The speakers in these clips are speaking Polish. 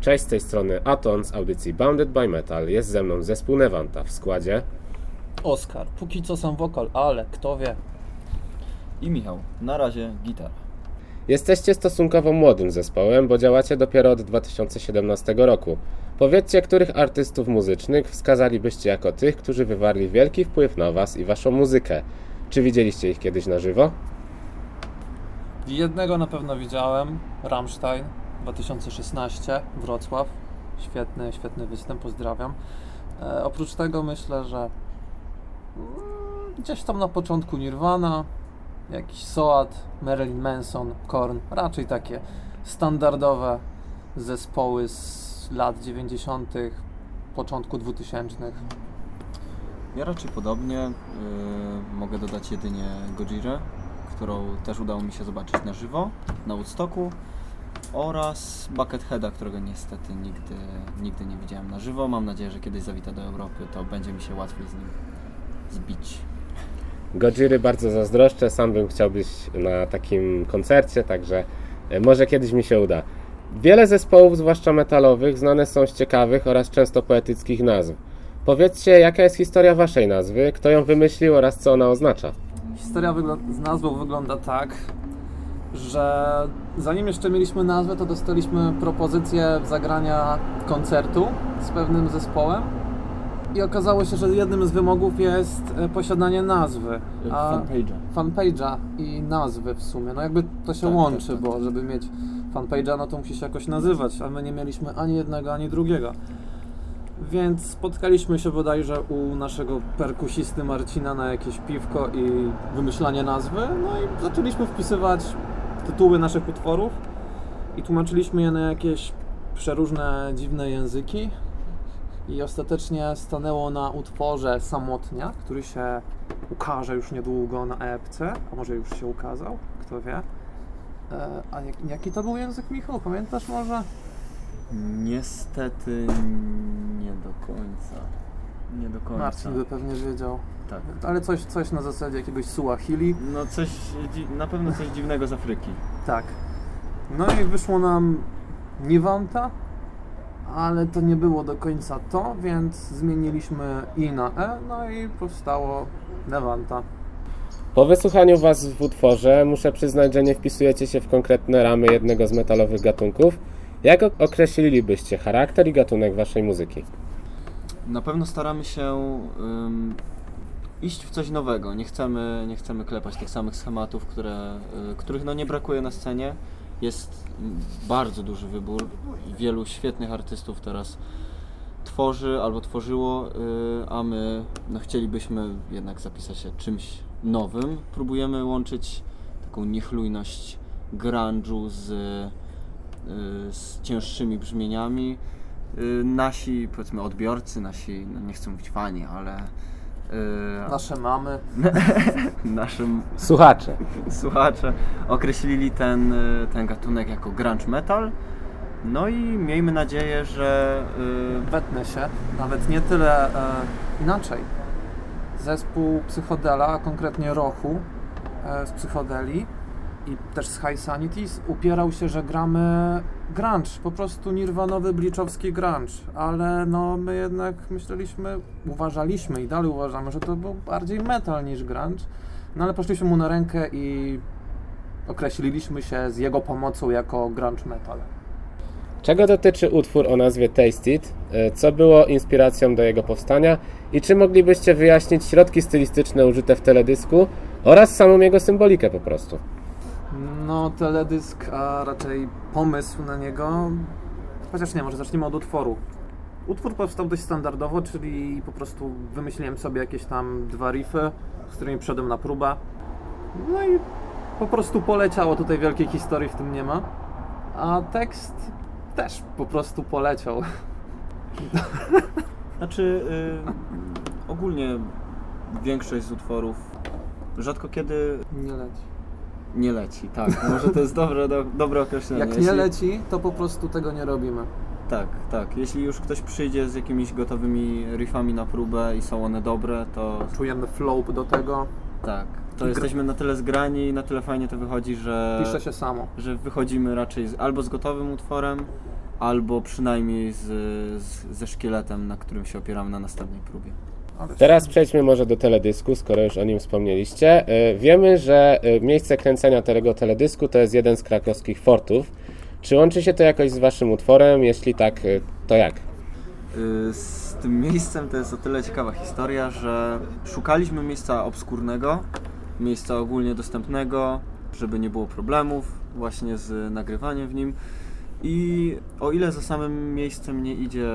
Cześć, z tej strony Aton z audycji Bounded by Metal. Jest ze mną zespół Nevanta w składzie. Oskar, póki co sam wokal, ale kto wie. I Michał, na razie gitara. Jesteście stosunkowo młodym zespołem, bo działacie dopiero od 2017 roku. Powiedzcie, których artystów muzycznych wskazalibyście jako tych, którzy wywarli wielki wpływ na Was i Waszą muzykę. Czy widzieliście ich kiedyś na żywo? Jednego na pewno widziałem, Rammstein 2016, Wrocław. Świetny, świetny występ, pozdrawiam. E, oprócz tego myślę, że mm, gdzieś tam na początku Nirvana, jakiś Soat, Marilyn Manson, Korn, raczej takie standardowe zespoły z lat 90., początku 2000. Ja raczej podobnie. Yy, mogę dodać jedynie Gojirę, którą też udało mi się zobaczyć na żywo na Woodstocku oraz Bucketheada, którego niestety nigdy, nigdy nie widziałem na żywo. Mam nadzieję, że kiedyś zawita do Europy, to będzie mi się łatwiej z nim zbić. Godziry bardzo zazdroszczę, sam bym chciał być na takim koncercie, także e, może kiedyś mi się uda. Wiele zespołów, zwłaszcza metalowych, znane są z ciekawych oraz często poetyckich nazw. Powiedzcie, jaka jest historia waszej nazwy, kto ją wymyślił oraz co ona oznacza? Historia z nazwą wygląda tak, że zanim jeszcze mieliśmy nazwę, to dostaliśmy propozycję zagrania koncertu z pewnym zespołem i okazało się, że jednym z wymogów jest e, posiadanie nazwy. A Fanpage'a. fanpage'a i nazwy w sumie. No jakby to się Tak, łączy, tak, tak. bo żeby mieć fanpage'a, no to musi się jakoś nazywać, a my nie mieliśmy ani jednego, ani drugiego. Więc spotkaliśmy się bodajże u naszego perkusisty Marcina na jakieś piwko i wymyślanie nazwy. No i zaczęliśmy wpisywać tytuły naszych utworów i tłumaczyliśmy je na jakieś przeróżne, dziwne języki. I ostatecznie stanęło na utworze Samotnia, który się ukaże już niedługo na EPC, a może już się ukazał, kto wie. E, A jak, jaki to był język, Michał? Pamiętasz może? Niestety nie do końca. Nie do końca. Marcin by pewnie wiedział. Tak. Ale coś, coś na zasadzie jakiegoś Suahili. No coś, na pewno coś dziwnego z Afryki. Tak. No i wyszło nam Nivanta, ale to nie było do końca to, więc zmieniliśmy i na E, no i powstało Nevanta. Po wysłuchaniu was w utworze muszę przyznać, że nie wpisujecie się w konkretne ramy jednego z metalowych gatunków. Jak ok- określilibyście charakter i gatunek waszej muzyki? Na pewno staramy się iść w coś nowego. Nie chcemy, nie chcemy klepać tych samych schematów, które, y, których no nie brakuje na scenie. Jest bardzo duży wybór. Wielu świetnych artystów teraz tworzy albo tworzyło, y, a my no, chcielibyśmy jednak zapisać się czymś nowym. Próbujemy łączyć taką niechlujność grunge'u z, y, z cięższymi brzmieniami. Y, Nasi, powiedzmy, odbiorcy, nasi, no nie chcę mówić fani, ale y, Nasze mamy. naszym Słuchacze. słuchacze określili ten, y, ten gatunek jako grunge metal. No i miejmy nadzieję, że y, Wetnę się, nawet nie tyle e, inaczej. Zespół Psychodela, a konkretnie Rochu e, z Psychodeli i też z High Sanities upierał się, że gramy grunge, po prostu nirwanowy, bliczowski grunge, ale no my jednak myśleliśmy, uważaliśmy i dalej uważamy, że to był bardziej metal niż grunge, no ale poszliśmy mu na rękę i określiliśmy się z jego pomocą jako grunge metal. Czego dotyczy utwór o nazwie Taste It? E, Co było inspiracją do jego powstania? I czy moglibyście wyjaśnić środki stylistyczne użyte w teledysku oraz samą jego symbolikę po prostu? No, teledysk, a raczej pomysł na niego. Chociaż nie, może zacznijmy od utworu. Utwór powstał dość standardowo, czyli po prostu wymyśliłem sobie jakieś tam dwa riffy, z którymi przyszedłem na próbę. No i po prostu poleciało. Tutaj wielkiej historii w tym nie ma. A tekst też po prostu poleciał. Znaczy, y, ogólnie większość z utworów rzadko kiedy Nie leci. Nie leci. Tak, może to jest dobre, do, dobre określenie. Jak nie leci, to po prostu tego nie robimy. Tak, tak. Jeśli już ktoś przyjdzie z jakimiś gotowymi riffami na próbę i są one dobre, to Czujemy flow do tego, tak. To jesteśmy na tyle zgrani i na tyle fajnie to wychodzi, że, pisze się samo. że wychodzimy raczej z, albo z gotowym utworem, albo przynajmniej z, z, ze szkieletem, na którym się opieramy na następnej próbie. Ale Teraz przejdźmy może do teledysku, skoro już o nim wspomnieliście. E, Wiemy, że e, miejsce kręcenia tego teledysku to jest jeden z krakowskich fortów. Czy łączy się to jakoś z waszym utworem? Jeśli tak, e, to jak? Z tym miejscem to jest o tyle ciekawa historia, że szukaliśmy miejsca obskurnego, miejsca ogólnie dostępnego, żeby nie było problemów właśnie z nagrywaniem w nim. I o ile za samym miejscem nie idzie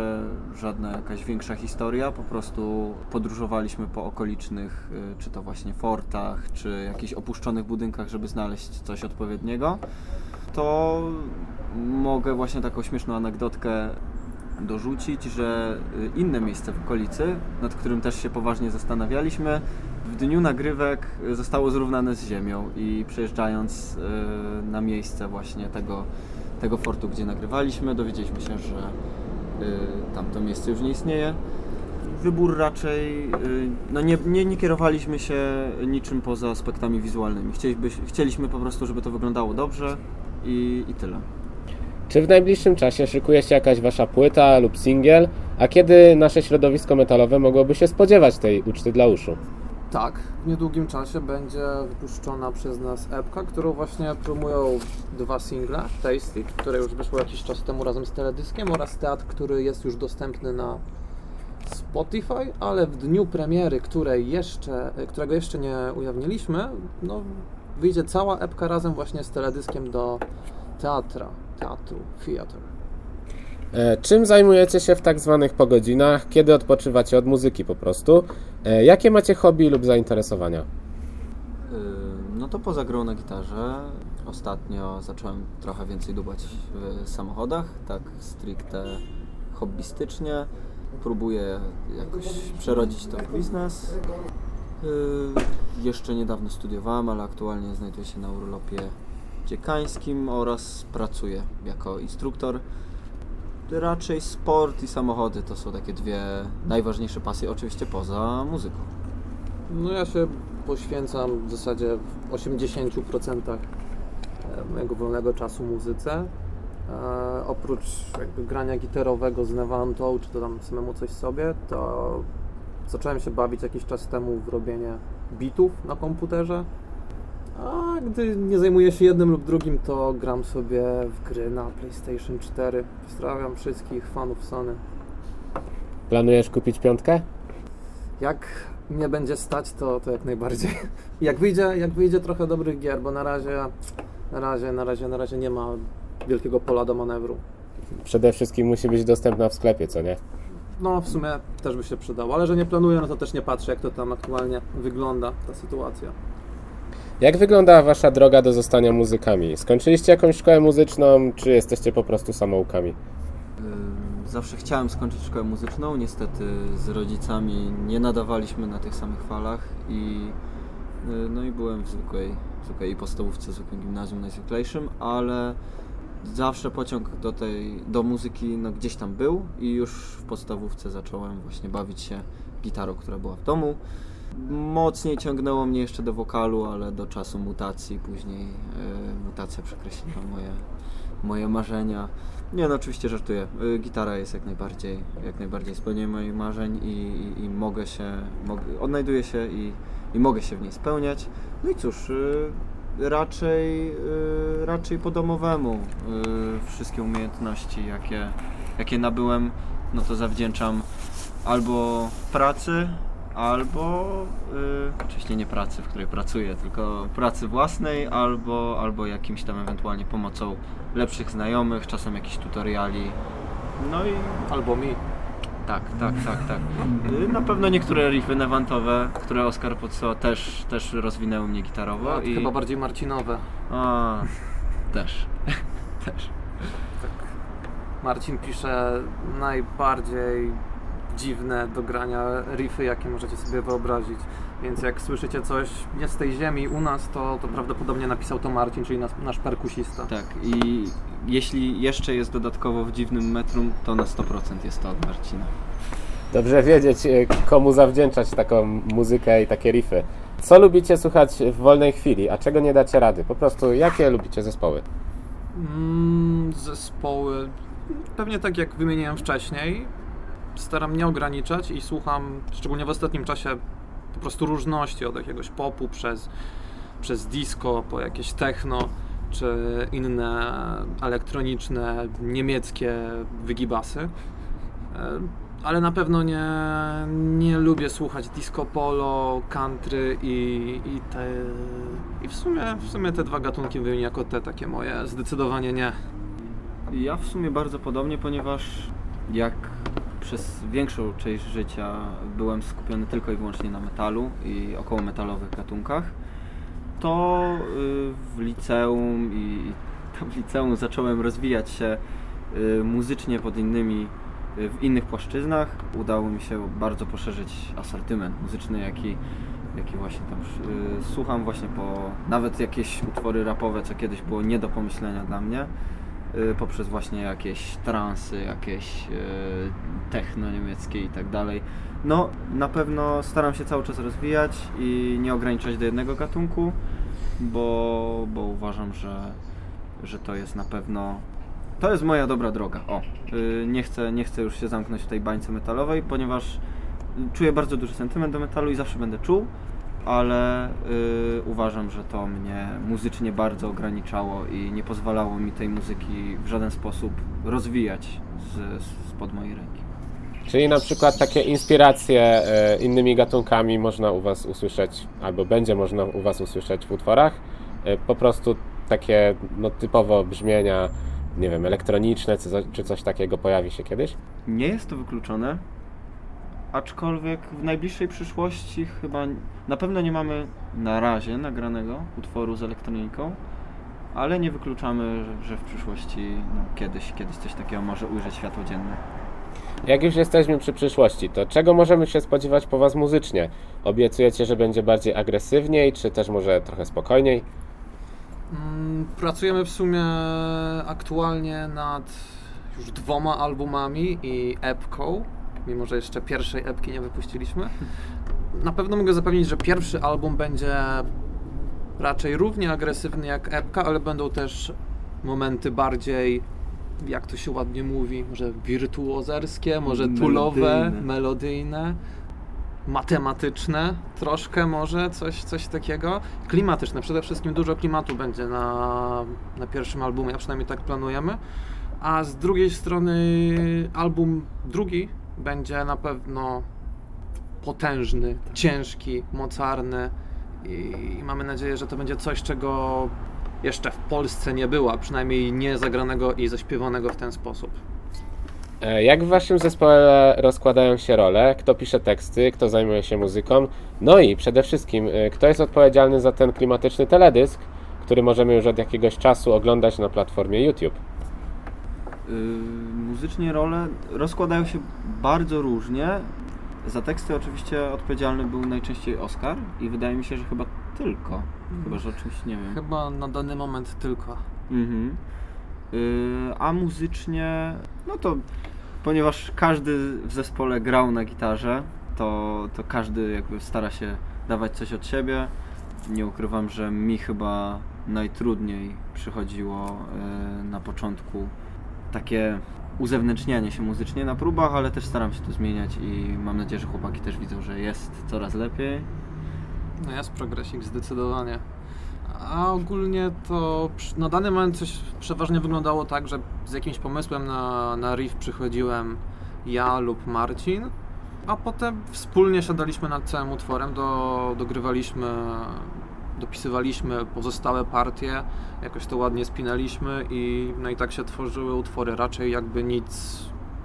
żadna jakaś większa historia, po prostu podróżowaliśmy po okolicznych, y, czy to właśnie fortach, czy jakichś opuszczonych budynkach, żeby znaleźć coś odpowiedniego, to mogę właśnie taką śmieszną anegdotkę dorzucić, że y, inne miejsce w okolicy, nad którym też się poważnie zastanawialiśmy, w dniu nagrywek zostało zrównane z ziemią i przyjeżdżając y, na miejsce właśnie tego, tego fortu, gdzie nagrywaliśmy, dowiedzieliśmy się, że y, tamto miejsce już nie istnieje. Wybór raczej, y, no nie, nie, nie kierowaliśmy się niczym poza aspektami wizualnymi. Chcielibyś, chcieliśmy po prostu, żeby to wyglądało dobrze i, i tyle. Czy w najbliższym czasie szykuje się jakaś wasza płyta lub singiel? A kiedy nasze środowisko metalowe mogłoby się spodziewać tej uczty dla uszu? Tak, w niedługim czasie będzie wypuszczona przez nas epka, którą właśnie promują dwa single, Tasty, które już wyszło jakiś czas temu razem z teledyskiem oraz Teatr, który jest już dostępny na Spotify, ale w dniu premiery, której jeszcze, którego jeszcze nie ujawniliśmy, no, wyjdzie cała epka razem właśnie z teledyskiem do teatra, teatru, theater. E, Czym zajmujecie się w tak zwanych pogodzinach? Kiedy odpoczywacie od muzyki po prostu? E, Jakie macie hobby lub zainteresowania? Yy, No to poza grą na gitarze, ostatnio zacząłem trochę więcej dubać w samochodach, tak stricte hobbystycznie. Próbuję jakoś przerodzić to w biznes. Jeszcze niedawno studiowałem, ale aktualnie znajduję się na urlopie dziekańskim oraz pracuję jako instruktor. Raczej sport i samochody to są takie dwie najważniejsze pasje, oczywiście poza muzyką. No ja się poświęcam w zasadzie w 80% mojego wolnego czasu muzyce. E, oprócz grania gitarowego z Nevantą, czy to tam samemu coś sobie, to zacząłem się bawić jakiś czas temu w robienie bitów na komputerze. A gdy nie zajmuję się jednym lub drugim, to gram sobie w gry na PlayStation 4. Pozdrawiam wszystkich fanów Sony. Planujesz kupić piątkę? Jak mnie będzie stać, to, to jak najbardziej. Jak wyjdzie, jak wyjdzie trochę dobrych gier, bo na razie, na razie, na razie, na razie nie ma wielkiego pola do manewru. Przede wszystkim musi być dostępna w sklepie, co nie? No, w sumie też by się przydało, ale że nie planuję, no to też nie patrzę, jak to tam aktualnie wygląda ta sytuacja. Jak wygląda wasza droga do zostania muzykami? Skończyliście jakąś szkołę muzyczną, czy jesteście po prostu samoukami? Zawsze chciałem skończyć szkołę muzyczną, niestety z rodzicami nie nadawaliśmy na tych samych falach i y, no i byłem w zwykłej, zwykłej i podstawówce, zwykłym gimnazjum najzwyklejszym, ale zawsze pociąg do tej, do muzyki no gdzieś tam był i już w podstawówce zacząłem właśnie bawić się gitarą, która była w domu. Mocniej ciągnęło mnie jeszcze do wokalu, ale do czasu mutacji, później y, mutacja przekreśliła moje, moje marzenia. Nie, no oczywiście żartuję. Y, Gitara jest jak najbardziej, jak najbardziej spełnieniem moich marzeń i, i, i mogę się, mogę, odnajduję się i, i mogę się w niej spełniać. No i cóż, y, raczej, y, raczej po domowemu y, wszystkie umiejętności, jakie, jakie nabyłem, no to zawdzięczam albo pracy, albo y, oczywiście nie pracy, w której pracuję, tylko pracy własnej, albo, albo jakimś tam ewentualnie pomocą lepszych znajomych, czasem jakichś tutoriali. No i Albo mi. tak, tak, tak, tak. Y, Na pewno niektóre riffy newantowe, które Oskar podsyła, też, też rozwinęły mnie gitarowo. A, i... Chyba bardziej Marcinowe. A, też. też. Marcin pisze najbardziej dziwne do grania riffy, jakie możecie sobie wyobrazić. Więc jak słyszycie coś nie z tej ziemi u nas, to, to prawdopodobnie napisał to Marcin, czyli nas, nasz perkusista. Tak, i jeśli jeszcze jest dodatkowo w dziwnym metrum, to na 100% jest to od Marcina. Dobrze wiedzieć, e, komu zawdzięczać taką muzykę i takie riffy. Co lubicie słuchać w wolnej chwili, a czego nie dacie rady? Po prostu, jakie lubicie zespoły? Mm, zespoły. pewnie tak jak wymieniłem wcześniej, staram nie ograniczać i słucham, szczególnie w ostatnim czasie, po prostu różności od jakiegoś popu przez, przez disco, po jakieś techno, czy inne elektroniczne, niemieckie wygibasy. E, Ale na pewno nie, nie lubię słuchać disco polo, country i, i te. I w sumie, w sumie te dwa gatunki wymienię jako te takie moje. Zdecydowanie nie. Ja w sumie bardzo podobnie, ponieważ jak przez większą część życia byłem skupiony tylko i wyłącznie na metalu i około metalowych gatunkach, to y, w liceum i tam w liceum zacząłem rozwijać się y, muzycznie pod innymi, y, w innych płaszczyznach. Udało mi się bardzo poszerzyć asortyment muzyczny, jaki, jaki właśnie tam słucham właśnie po nawet jakieś utwory rapowe, co kiedyś było nie do pomyślenia dla mnie poprzez właśnie jakieś transy, jakieś y, techno niemieckie i tak dalej. No, na pewno staram się cały czas rozwijać i nie ograniczać do jednego gatunku, bo, bo uważam, że, że to jest na pewno to jest moja dobra droga. O, y, nie chcę, nie chcę już się zamknąć w tej bańce metalowej, ponieważ czuję bardzo duży sentyment do metalu i zawsze będę czuł, ale y, uważam, że to mnie muzycznie bardzo ograniczało i nie pozwalało mi tej muzyki w żaden sposób rozwijać z, spod mojej ręki. Czyli na przykład takie inspiracje e, innymi gatunkami można u Was usłyszeć, albo będzie można u Was usłyszeć w utworach. E, Po prostu takie no, typowo brzmienia, nie wiem, elektroniczne, czy, czy coś takiego pojawi się kiedyś? Nie jest to wykluczone, aczkolwiek w najbliższej przyszłości chyba na pewno nie mamy na razie nagranego utworu z elektroniką, ale nie wykluczamy, że, że w przyszłości no, kiedyś, kiedyś coś takiego może ujrzeć światło dzienne. Jak już jesteśmy przy przyszłości, to czego możemy się spodziewać po Was muzycznie? Obiecujecie, że będzie bardziej agresywniej, czy też może trochę spokojniej? Mm, Pracujemy w sumie aktualnie nad już dwoma albumami i epką, mimo że jeszcze pierwszej epki nie wypuściliśmy. Na pewno mogę zapewnić, że pierwszy album będzie raczej równie agresywny jak epka, ale będą też momenty bardziej, jak to się ładnie mówi, może wirtuozerskie, może tulowe, Melodyjne. matematyczne, troszkę może, coś, coś takiego. Klimatyczne, przede wszystkim dużo klimatu będzie na, na pierwszym albumie, a przynajmniej tak planujemy. A z drugiej strony album drugi będzie na pewno potężny, ciężki, mocarny i mamy nadzieję, że to będzie coś, czego jeszcze w Polsce nie było, a przynajmniej nie zagranego i zaśpiewanego w ten sposób. E, Jak w Waszym zespole rozkładają się role? Kto pisze teksty, kto zajmuje się muzyką? No i przede wszystkim, e, kto jest odpowiedzialny za ten klimatyczny teledysk, który możemy już od jakiegoś czasu oglądać na platformie YouTube? Yy, muzycznie role rozkładają się bardzo różnie. Za teksty oczywiście odpowiedzialny był najczęściej Oscar i wydaje mi się, że chyba tylko. Chyba, że oczywiście nie wiem. Chyba na dany moment tylko. Mhm. Yy, a muzycznie, no to ponieważ każdy w zespole grał na gitarze, to, to każdy jakby stara się dawać coś od siebie. Nie ukrywam, że mi chyba najtrudniej przychodziło yy, na początku takie uzewnętrznianie się muzycznie na próbach, ale też staram się to zmieniać i mam nadzieję, że chłopaki też widzą, że jest coraz lepiej. No jest progresik zdecydowanie. A ogólnie to na dany moment coś przeważnie wyglądało tak, że z jakimś pomysłem na, na riff przychodziłem ja lub Marcin, a potem wspólnie siadaliśmy nad całym utworem, do, dogrywaliśmy, dopisywaliśmy pozostałe partie, jakoś to ładnie spinaliśmy i no i tak się tworzyły utwory, raczej jakby nic,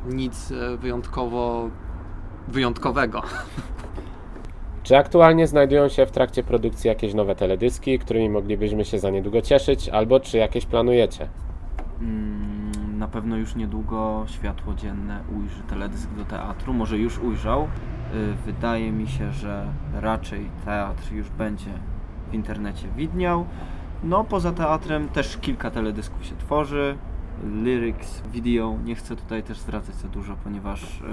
nic e, wyjątkowo wyjątkowego. Czy aktualnie znajdują się w trakcie produkcji jakieś nowe teledyski, którymi moglibyśmy się za niedługo cieszyć, albo czy jakieś planujecie? Mm, Na pewno już niedługo światło dzienne ujrzy teledysk do teatru. Może już ujrzał. Y, Wydaje mi się, że raczej teatr już będzie w internecie widniał. No, poza teatrem też kilka teledysków się tworzy. Lyrics, video. Nie chcę tutaj też zdradzać za dużo, ponieważ y,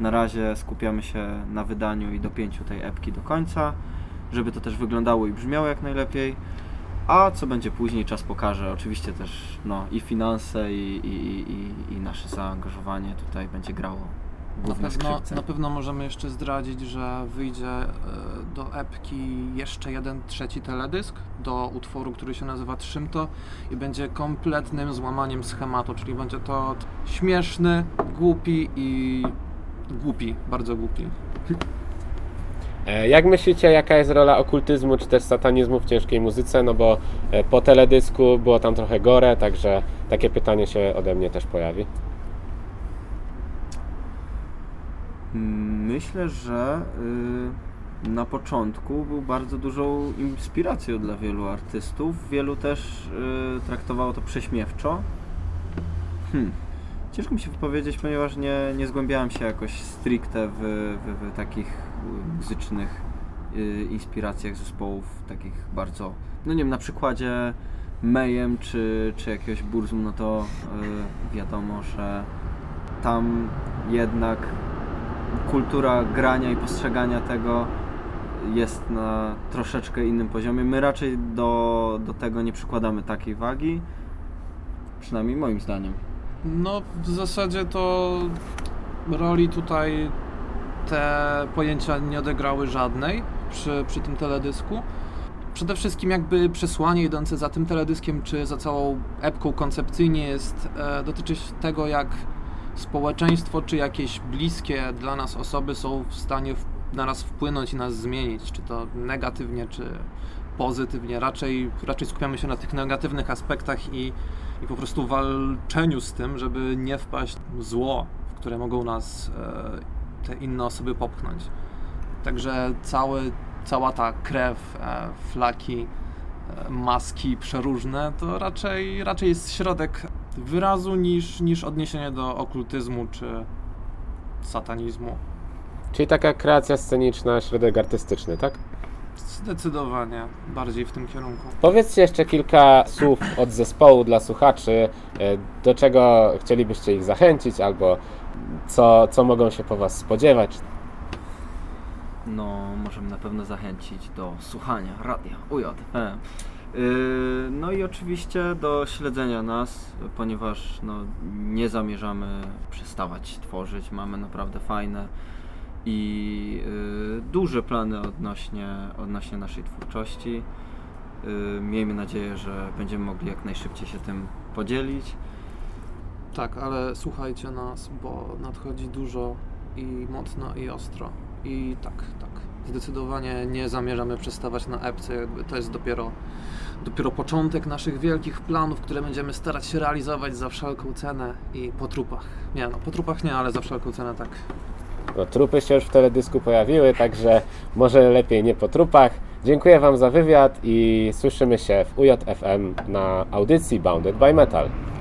na razie skupiamy się na wydaniu i dopięciu tej epki do końca, żeby to też wyglądało i brzmiało jak najlepiej. A co będzie później, czas pokaże. Oczywiście też no, i finanse, i, i, i, i nasze zaangażowanie tutaj będzie grało Na pewno, skrzypce. na pewno możemy jeszcze zdradzić, że wyjdzie e, do epki jeszcze jeden trzeci teledysk do utworu, który się nazywa Trzymto i będzie kompletnym złamaniem schematu, czyli będzie to śmieszny, głupi i głupi, bardzo głupi. E, Jak myślicie, jaka jest rola okultyzmu czy też satanizmu w ciężkiej muzyce? No bo e, po teledysku było tam trochę gore, także takie pytanie się ode mnie też pojawi. Myślę, że y, na początku był bardzo dużą inspiracją dla wielu artystów. Wielu też y, traktowało to prześmiewczo. Hmm. Ciężko mi się wypowiedzieć, ponieważ nie, nie zgłębiałem się jakoś stricte w, w, w takich muzycznych y, inspiracjach zespołów, takich bardzo, no nie wiem, na przykładzie Mayhem czy, czy jakiegoś Burzum, no to wiadomo, że tam jednak kultura grania i postrzegania tego jest na troszeczkę innym poziomie. My raczej do, do tego nie przykładamy takiej wagi, przynajmniej moim zdaniem. No, w zasadzie to roli tutaj te pojęcia nie odegrały żadnej przy, przy tym teledysku. Przede wszystkim jakby przesłanie idące za tym teledyskiem, czy za całą epką koncepcyjnie jest, e, dotyczy tego, jak społeczeństwo, czy jakieś bliskie dla nas osoby są w stanie na nas wpłynąć i nas zmienić, czy to negatywnie, czy pozytywnie. Raczej, raczej skupiamy się na tych negatywnych aspektach i, i po prostu walczeniu z tym, żeby nie wpaść w zło, w które mogą nas e, te inne osoby popchnąć. Także cały, cała ta krew, e, flaki, e, maski przeróżne, to raczej, raczej jest środek wyrazu niż, niż odniesienie do okultyzmu czy satanizmu. Czyli taka kreacja sceniczna, środek artystyczny, tak? Zdecydowanie bardziej w tym kierunku. Powiedzcie jeszcze kilka słów od zespołu dla słuchaczy, e, do czego chcielibyście ich zachęcić, albo co, co mogą się po Was spodziewać. No, możemy na pewno zachęcić do słuchania radia UJFM. Yy, No i oczywiście do śledzenia nas, ponieważ no, nie zamierzamy przestawać tworzyć. Mamy naprawdę fajne i yy, duże plany odnośnie, odnośnie naszej twórczości. Yy, Miejmy nadzieję, że będziemy mogli jak najszybciej się tym podzielić. Tak, ale słuchajcie nas, bo nadchodzi dużo i mocno i ostro. I tak, tak. Zdecydowanie nie zamierzamy przestawać na epce. To jest dopiero, dopiero początek naszych wielkich planów, które będziemy starać się realizować za wszelką cenę i po trupach. Nie no, po trupach nie, ale za wszelką cenę tak. No, trupy się już w teledysku pojawiły, także może lepiej nie po trupach. Dziękuję Wam za wywiad i słyszymy się w UJFM na audycji Bounded by Metal.